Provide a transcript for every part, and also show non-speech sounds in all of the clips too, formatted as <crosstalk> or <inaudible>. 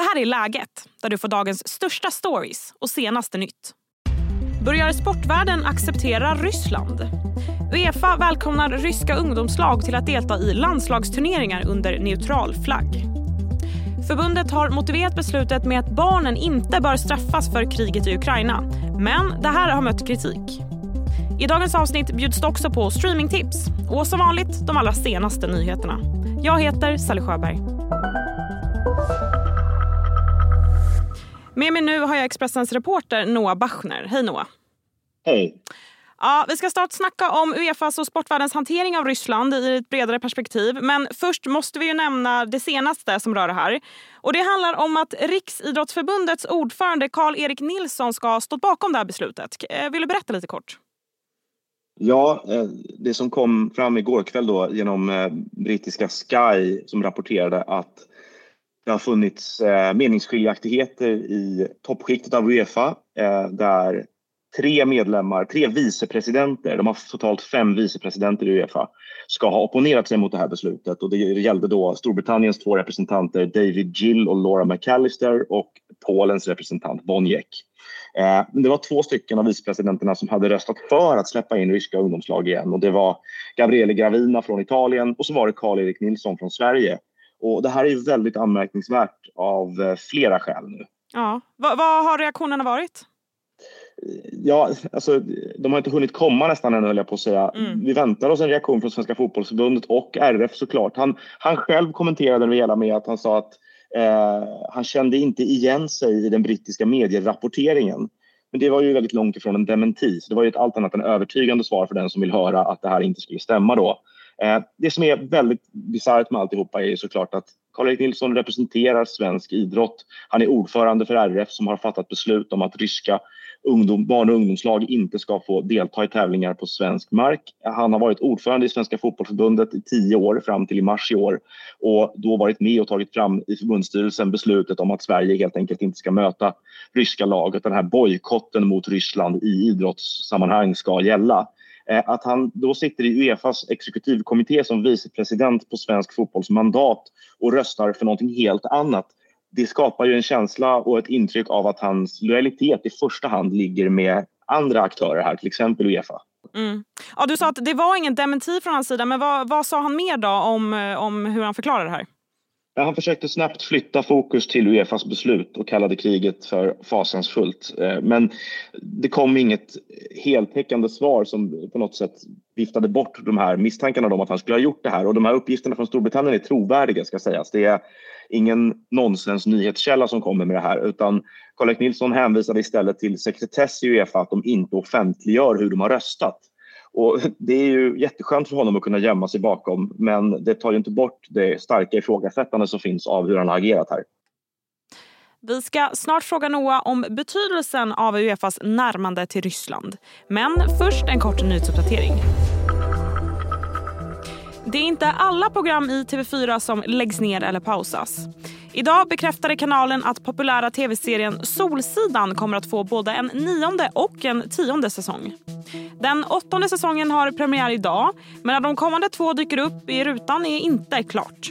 Det här är Läget, där du får dagens största stories och senaste nytt. Börjar sportvärlden acceptera Ryssland? Uefa välkomnar ryska ungdomslag till att delta i landslagsturneringar under neutral flagg. Förbundet har motiverat beslutet med att barnen inte bör straffas för kriget i Ukraina. Men det här har mött kritik. I dagens avsnitt bjuds det också på streamingtips och som vanligt de allra senaste nyheterna. Jag heter Sally Sjöberg. Med mig nu har jag Expressens reporter Noah Bachner. Hej Noah. Hej. Ja, vi ska snart snacka om Uefas och sportvärldens hantering av Ryssland i ett bredare perspektiv. Men först måste vi ju nämna det senaste som rör det här. Och Det handlar om att Riksidrottsförbundets ordförande Karl-Erik Nilsson ska ha stått bakom det här beslutet. Eh, vill du berätta lite kort? Ja, eh, det som kom fram igår kväll då genom eh, brittiska Sky som rapporterade att det har funnits eh, meningsskiljaktigheter i toppskiktet av Uefa eh, där tre medlemmar, tre vicepresidenter, de har totalt fem vicepresidenter i Uefa, ska ha opponerat sig mot det här beslutet. Och det gällde då Storbritanniens två representanter David Gill och Laura McAllister och Polens representant Boniek. Eh, det var två stycken av vicepresidenterna som hade röstat för att släppa in ryska ungdomslag igen och det var Gabriele Gravina från Italien och så var det Karl-Erik Nilsson från Sverige. Och det här är väldigt anmärkningsvärt av eh, flera skäl nu. Ja. Vad, har reaktionerna varit? Ja, alltså, de har inte hunnit komma nästan än höll jag på att säga. Mm. Vi väntar oss en reaktion från Svenska fotbollsförbundet och RF såklart. Han, han själv kommenterade det hela med att han sa att eh, han kände inte igen sig i den brittiska medierapporteringen. Men det var ju väldigt långt ifrån en dementi. Så det var ju ett allt annat än övertygande svar för den som vill höra att det här inte skulle stämma då. Eh, det som är väldigt bisarrt med alltihopa är såklart att Karl-Erik Nilsson representerar svensk idrott. Han är ordförande för RF som har fattat beslut om att ryska ungdom, barn och ungdomslag inte ska få delta i tävlingar på svensk mark. Han har varit ordförande i Svenska fotbollförbundet i tio år fram till i mars i år och då varit med och tagit fram i förbundsstyrelsen beslutet om att Sverige helt enkelt inte ska möta ryska lag den här bojkotten mot Ryssland i idrottssammanhang ska gälla. Eh, att han då sitter i Uefas exekutivkommitté som vicepresident på svensk fotbolls mandat och röstar för någonting helt annat det skapar ju en känsla och ett intryck av att hans lojalitet i första hand ligger med andra aktörer här, till exempel Uefa. Mm. Ja, du sa att det var ingen dementi från hans sida, men vad, vad sa han mer då om, eh, om hur han förklarar det här? Han försökte snabbt flytta fokus till Uefas beslut och kallade kriget för fasansfullt. Eh, men det kom inget heltäckande svar som på något sätt viftade bort de här misstankarna om att han skulle ha gjort det här. Och de här uppgifterna från Storbritannien är trovärdiga ska sägas. Det är ingen nonsens nyhetskälla som kommer med det här utan Karl-Erik Nilsson hänvisade istället till sekretess i Uefa att de inte offentliggör hur de har röstat. Och <laughs> det är ju jätteskönt för honom att kunna gömma sig bakom men det tar ju inte bort det starka ifrågasättande som finns av hur han har agerat här. Vi ska snart fråga Noah om betydelsen av Uefas närmande till Ryssland. Men först en kort nyhetsuppdatering. Det är inte alla program i TV4 som läggs ner eller pausas. Idag bekräftade kanalen att populära tv-serien Solsidan kommer att få både en nionde och en tionde säsong. Den åttonde säsongen har premiär idag, men när de kommande två dyker upp i rutan är inte klart.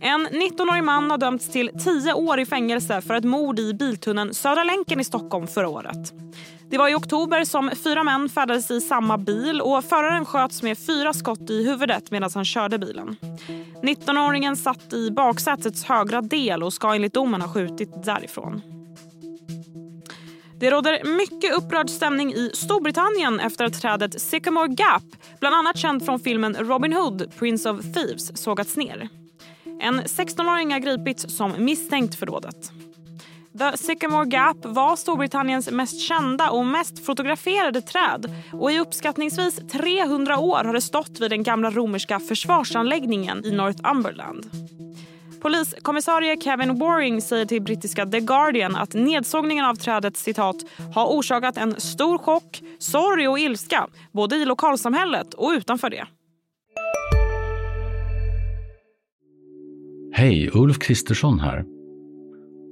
En 19-årig man har dömts till tio år i fängelse för ett mord i biltunneln Södra länken i Stockholm förra året. Det var i oktober som fyra män färdades i samma bil och föraren sköts med fyra skott i huvudet medan han körde bilen. 19-åringen satt i baksätets högra del och ska enligt domen ha skjutit därifrån. Det råder mycket upprörd stämning i Storbritannien efter att trädet Sycamore Gap, bland annat känd från filmen Robin Hood, Prince of Thieves, sågats ner. En 16-åring har gripits som misstänkt för dådet. The Sycamore Gap var Storbritanniens mest kända och mest fotograferade träd och i uppskattningsvis 300 år har det stått vid den gamla romerska försvarsanläggningen i Northumberland. Poliskommissarie Kevin Waring säger till brittiska The Guardian att nedsågningen av trädet citat, har orsakat en stor chock, sorg och ilska både i lokalsamhället och utanför det. Hej, Ulf Kristersson här.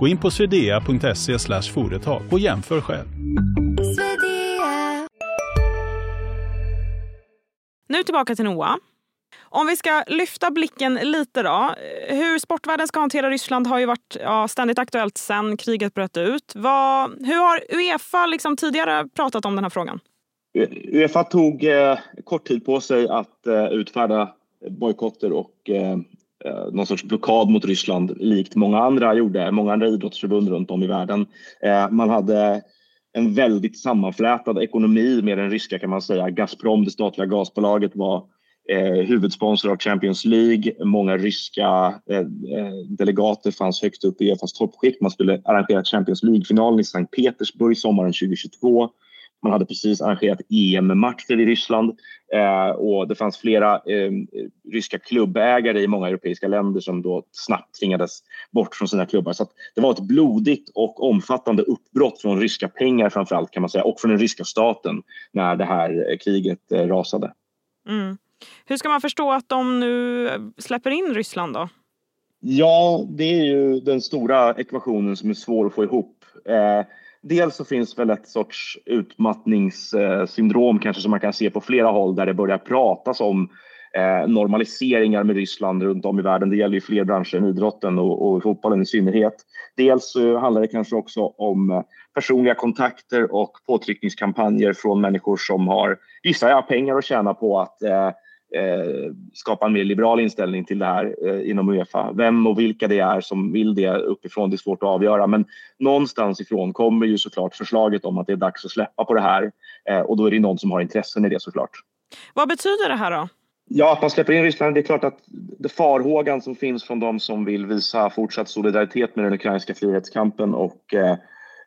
Gå in på swedea.se företag och jämför själv. Nu tillbaka till Noah. Om vi ska lyfta blicken lite då. Hur sportvärlden ska hantera Ryssland har ju varit ja, ständigt aktuellt sen kriget bröt ut. Vad, hur har Uefa liksom tidigare pratat om den här frågan? Uefa tog eh, kort tid på sig att eh, utfärda bojkotter och eh, Eh, någon sorts blockad mot Ryssland likt många andra gjorde, många andra idrottsförbund runt om i världen. Eh, man hade en väldigt sammanflätad ekonomi med den ryska kan man säga. Gazprom, det statliga gasbolaget, var eh, huvudsponsor av Champions League. Många ryska eh, eh delegater fanns högst upp i Uefas toppskikt. Man skulle arrangera Champions League-finalen i Sankt Petersburg sommaren 2022. Man hade precis arrangerat EM-matcher i Ryssland eh, och det fanns flera eh, ryska klubbägare i många europeiska länder som då snabbt tvingades bort från sina klubbar. Så det var ett blodigt och omfattande uppbrott från ryska pengar framför allt kan man säga och från den ryska staten när det här kriget eh, rasade. Mm. Hur ska man förstå att de nu släpper in Ryssland då? Ja, det är ju den stora ekvationen som är svår att få ihop. Eh, dels så finns väl ett sorts utmattningssyndrom kanske som man kan se på flera håll där det börjar pratas om eh, normaliseringar med Ryssland runt om i världen. Det gäller ju fler branscher än idrotten och, och fotbollen i synnerhet. Dels så handlar det kanske också om eh, personliga kontakter och påtryckningskampanjer från människor som har, gissar jag, pengar att tjäna på att eh, eh, skapa en mer liberal inställning till det här eh, inom Uefa. Vem och vilka det är som vill det uppifrån, det är svårt att avgöra. Men någonstans ifrån kommer ju såklart förslaget om att det är dags att släppa på det här. Eh, och då är det någon som har intressen i det såklart. Vad betyder det här då? Ja, att man släpper in Ryssland, det är klart att det farhågan som finns från de som vill visa fortsatt solidaritet med den ukrainska frihetskampen och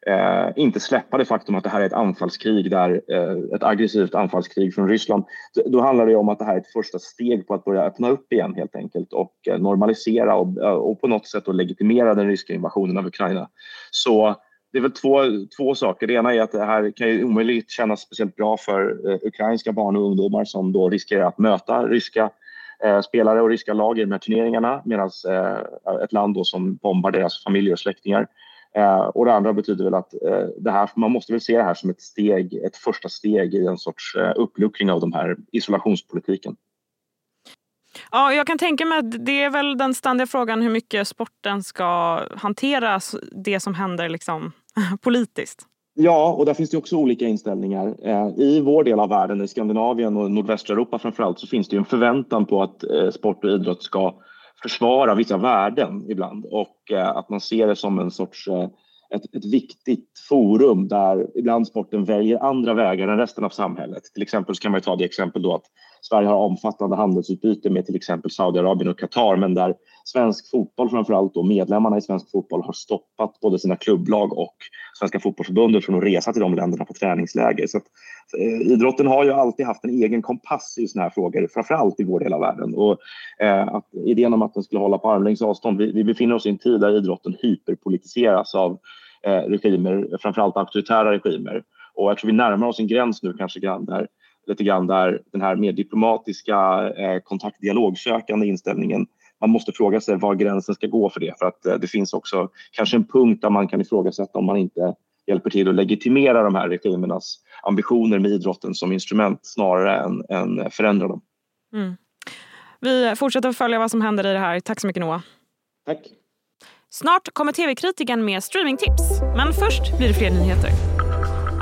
eh, inte släppa det faktum att det här är ett anfallskrig, där, eh, ett aggressivt anfallskrig från Ryssland. Då handlar det om att det här är ett första steg på att börja öppna upp igen helt enkelt och eh, normalisera och, eh, och på något sätt legitimera den ryska invasionen av Ukraina. Så det är väl två, två saker. Det ena är att det här kan ju omöjligt kännas speciellt bra för eh, ukrainska barn och ungdomar som då riskerar att möta ryska eh, spelare och ryska lag i de här turneringarna medan eh, ett land då som bombar deras familjer och släktingar Eh, och det andra betyder väl att eh, det här, man måste väl se det här som ett steg, ett första steg i en sorts eh, uppluckring av de här isolationspolitiken. Ja, jag kan tänka mig att det är väl den ständiga frågan hur mycket sporten ska hantera det som händer liksom, <laughs> politiskt. Ja, och där finns det också olika inställningar. I vår del av världen, i Skandinavien och nordvästra Europa framförallt, så finns det en förväntan på att sport och idrott ska försvara vissa värden ibland och eh, att man ser det som en sorts eh, ett, ett viktigt forum där ibland sporten väljer andra vägar än resten av samhället. Till exempel kan man ta det exempel då att Sverige har omfattande handelsutbyte med till exempel Saudiarabien och Qatar men där svensk fotboll, framförallt då medlemmarna i svensk fotboll har stoppat både sina klubblag och Svenska fotbollförbundet från att resa till de länderna på träningsläger. Så att, eh, idrotten har ju alltid haft en egen kompass i såna här frågor, framförallt i vår del av världen. Och, eh, att, idén om att den skulle hålla på armlängds avstånd, vi, vi befinner oss i en tid där idrotten hyperpolitiseras av eh, regimer, framförallt auktoritära regimer. Och jag tror vi närmar oss en gräns nu kanske grann där lite grann där den här mer diplomatiska eh, kontaktdialogsökande inställningen man måste fråga sig var gränsen ska gå för det för att eh, det finns också kanske en punkt där man kan ifrågasätta om man inte hjälper till att legitimera de här regimernas ambitioner med idrotten som instrument snarare än, än förändra dem. Mm. Vi fortsätter att följa vad som händer i det här. Tack så mycket Noah. Tack. Snart kommer tv-kritiken med streamingtips. Men först blir det fler nyheter.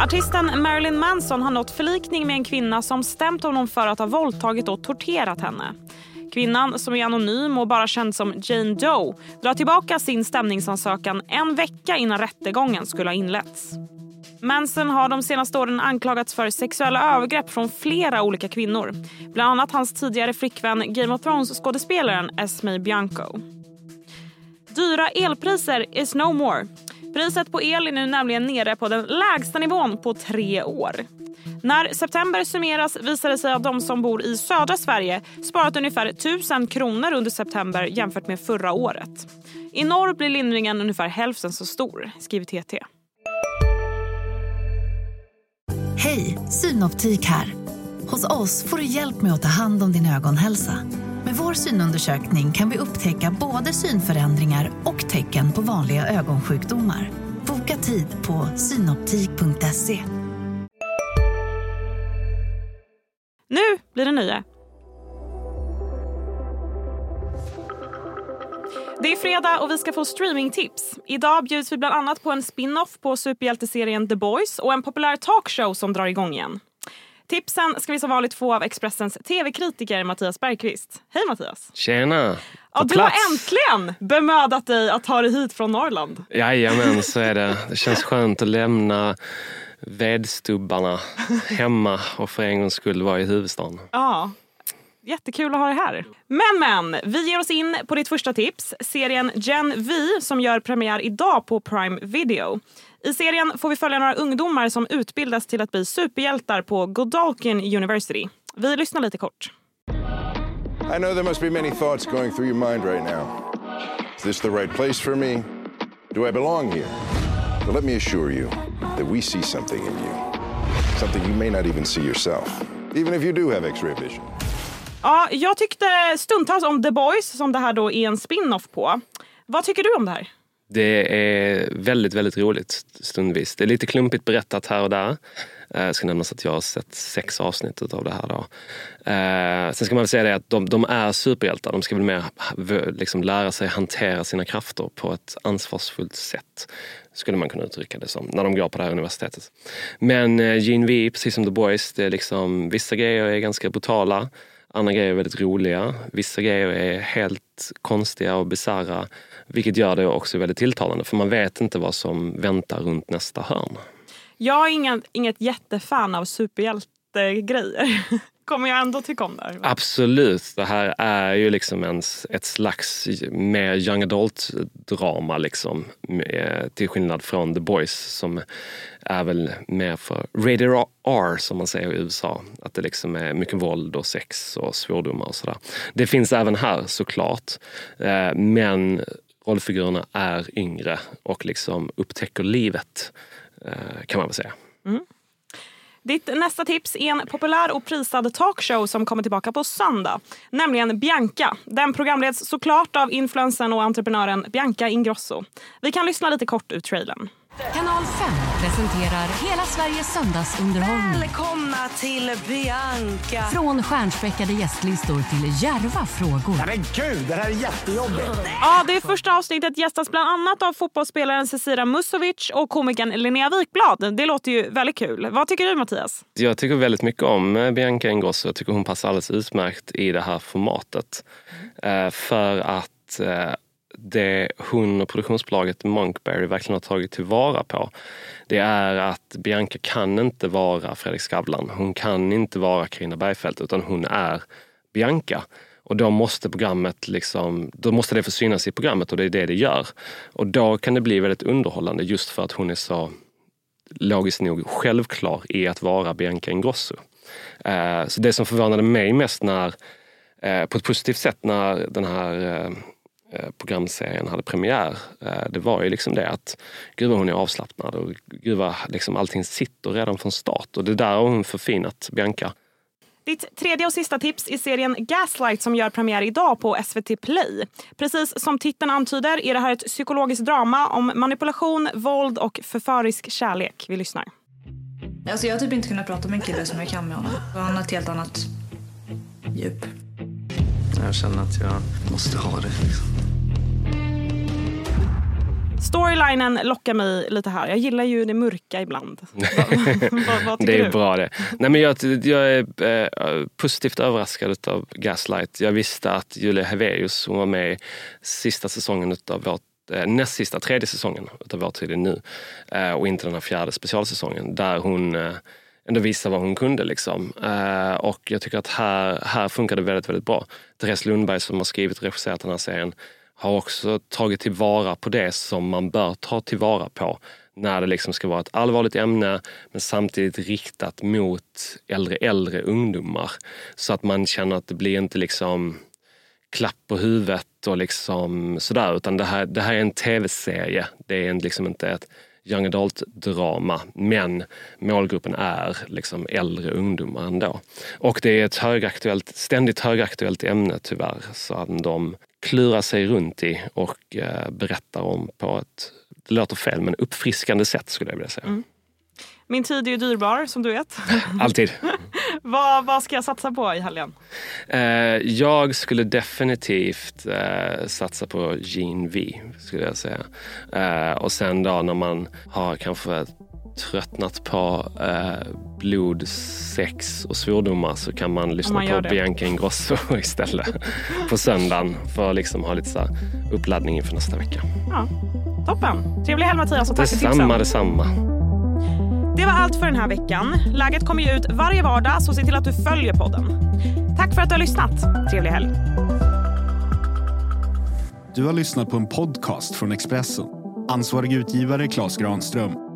Artisten Marilyn Manson har nått förlikning med en kvinna som stämt honom för att ha våldtagit och torterat henne. Kvinnan, som är anonym och bara känd som Jane Doe drar tillbaka sin stämningsansökan en vecka innan rättegången skulle ha inletts. Manson har de senaste åren anklagats för sexuella övergrepp från flera olika kvinnor. Bland annat hans tidigare flickvän Game of Thrones-skådespelaren Esme Bianco. Dyra elpriser is no more. Priset på el är nu nämligen nere på den lägsta nivån på tre år. När september summeras visar det sig att de som bor i södra Sverige sparat ungefär 1000 kronor under september jämfört med förra året. I norr blir lindringen ungefär hälften så stor, skriver TT. Hej, Synoptik här. Hos oss får du hjälp med att ta hand om din ögonhälsa. Med vår synundersökning kan vi upptäcka både synförändringar och tecken på vanliga ögonsjukdomar. Boka tid på synoptik.se. Nu blir det nöje. Det är fredag och vi ska få streamingtips. Idag bjuds vi bland annat på en spin-off på superhjälteserien The Boys och en populär talkshow som drar igång igen. Tipsen ska vi som vanligt få av Expressens tv-kritiker Mattias Bergqvist. Hej Mattias! Tjena! Ja, du har äntligen bemödat dig att ta dig hit från Norrland. Jajamän, <laughs> så är det. Det känns skönt att lämna vedstubbarna hemma och för en gångs skull vara i huvudstaden. Ja, Jättekul att ha dig här. Men, men, vi ger oss in på ditt första tips. Serien Gen V som gör premiär idag på Prime Video. I serien får vi följa några ungdomar som utbildas till att bli superhjältar på Godalkin University. Vi lyssnar lite kort. I know there must be many thoughts going through your mind right now. Is this the right place for me? Do I belong here? But let me assure you that we see something in you. Something you may not even see yourself, even if you do have x-ray vision. Ja, jag tyckte stundtals om The Boys som det här då är en spin-off på. Vad tycker du om det här? Det är väldigt, väldigt roligt stundvis. Det är lite klumpigt berättat här och där. Eh, det ska nämnas att jag har sett sex avsnitt av det här. Då. Eh, sen ska man väl säga det att de, de är superhjältar. De ska väl mer liksom lära sig hantera sina krafter på ett ansvarsfullt sätt. Skulle man kunna uttrycka det som, när de går på det här universitetet. Men eh, Gene V, precis som The Boys, det är liksom, vissa grejer är ganska brutala. Andra grejer är väldigt roliga. Vissa grejer är helt konstiga och bisarra. Vilket gör det också väldigt tilltalande för man vet inte vad som väntar runt nästa hörn. Jag är inget, inget jättefan av superhjältegrejer. <laughs> Kommer jag ändå tycka om det? Absolut. Det här är ju liksom en, ett slags mer young adult-drama. Liksom, till skillnad från The Boys som är väl mer för rated R som man säger i USA. Att det liksom är mycket våld och sex och svordomar och sådär. Det finns även här såklart. Eh, men rollfigurerna är yngre och liksom upptäcker livet eh, kan man väl säga. Mm. Ditt nästa tips är en populär och prisad talkshow som kommer tillbaka på söndag. Nämligen Bianca. Den programleds såklart av influensen och entreprenören Bianca Ingrosso. Vi kan lyssna lite kort ur trailern. Kanal 5 presenterar hela Sveriges söndagsunderhållning. Välkomna till Bianca! Från stjärnspäckade gästlistor till järva frågor. Men gud, det här är jättejobbigt! Ja, det första avsnittet gästas bland annat av fotbollsspelaren Cecilia Musovic och komikern Linnea Wikblad. Det låter ju väldigt kul. Vad tycker du Mattias? Jag tycker väldigt mycket om eh, Bianca Ingrosso. Jag tycker hon passar alldeles utmärkt i det här formatet. Mm. För att eh, det hon och produktionsbolaget Monkberry verkligen har tagit tillvara på det är att Bianca kan inte vara Fredrik Skavlan. Hon kan inte vara Carina Bergfeldt utan hon är Bianca. Och då måste programmet liksom, då måste det få synas i programmet och det är det det gör. Och då kan det bli väldigt underhållande just för att hon är så logiskt nog självklar i att vara Bianca Ingrosso. Eh, så det som förvånade mig mest när, eh, på ett positivt sätt när den här eh, programserien hade premiär, eh, det var ju liksom det att gud vad hon är avslappnad och gud vad liksom allting sitter redan från start. Och det där har hon förfinat, Bianca. Ditt tredje och sista tips är serien Gaslight som gör premiär idag på SVT Play. Precis som titeln antyder är det här ett psykologiskt drama om manipulation, våld och förförisk kärlek. Vi lyssnar. Alltså jag har typ inte kunnat prata med en kille som jag kan med honom. Han har ett helt annat djup. Jag känner att jag måste ha det. Liksom. Storylinen lockar mig lite här. Jag gillar ju det mörka ibland. <laughs> vad, vad det är du? bra det. Nej, men jag, jag är eh, positivt överraskad av Gaslight. Jag visste att Julia Hevelius, hon var med i sista säsongen av vårt eh, näst sista, tredje säsongen av Vår tid är nu. Eh, och inte den här fjärde specialsäsongen där hon ändå visa vad hon kunde. Liksom. Eh, och jag tycker att här, här funkar det väldigt, väldigt bra. Therese Lundberg som har skrivit och regisserat den här serien har också tagit tillvara på det som man bör ta tillvara på när det liksom ska vara ett allvarligt ämne men samtidigt riktat mot äldre, äldre ungdomar. Så att man känner att det blir inte liksom klapp på huvudet och liksom sådär utan det här, det här är en tv-serie. Det är liksom inte ett young adult-drama men målgruppen är liksom äldre ungdomar ändå. Och det är ett högaktuellt, ständigt högaktuellt ämne tyvärr som de klurar sig runt i och eh, berättar om på ett, det låter fel, men uppfriskande sätt skulle jag vilja säga. Mm. Min tid är ju dyrbar som du vet. Alltid. <laughs> vad, vad ska jag satsa på i helgen? Eh, jag skulle definitivt eh, satsa på Gene V, skulle jag säga. Eh, och sen då när man har kanske tröttnat på eh, blod, sex och svordomar så kan man lyssna man på det. Bianca Ingrosso <laughs> istället på söndagen för att liksom ha lite så uppladdning inför nästa vecka. Ja, toppen. Trevlig helg Mattias och tack detsamma, för tipsen. Detsamma, det var allt för den här veckan. Läget kommer ju ut varje vardag så se till att du följer podden. Tack för att du har lyssnat. Trevlig helg. Du har lyssnat på en podcast från Expressen. Ansvarig utgivare Klas Granström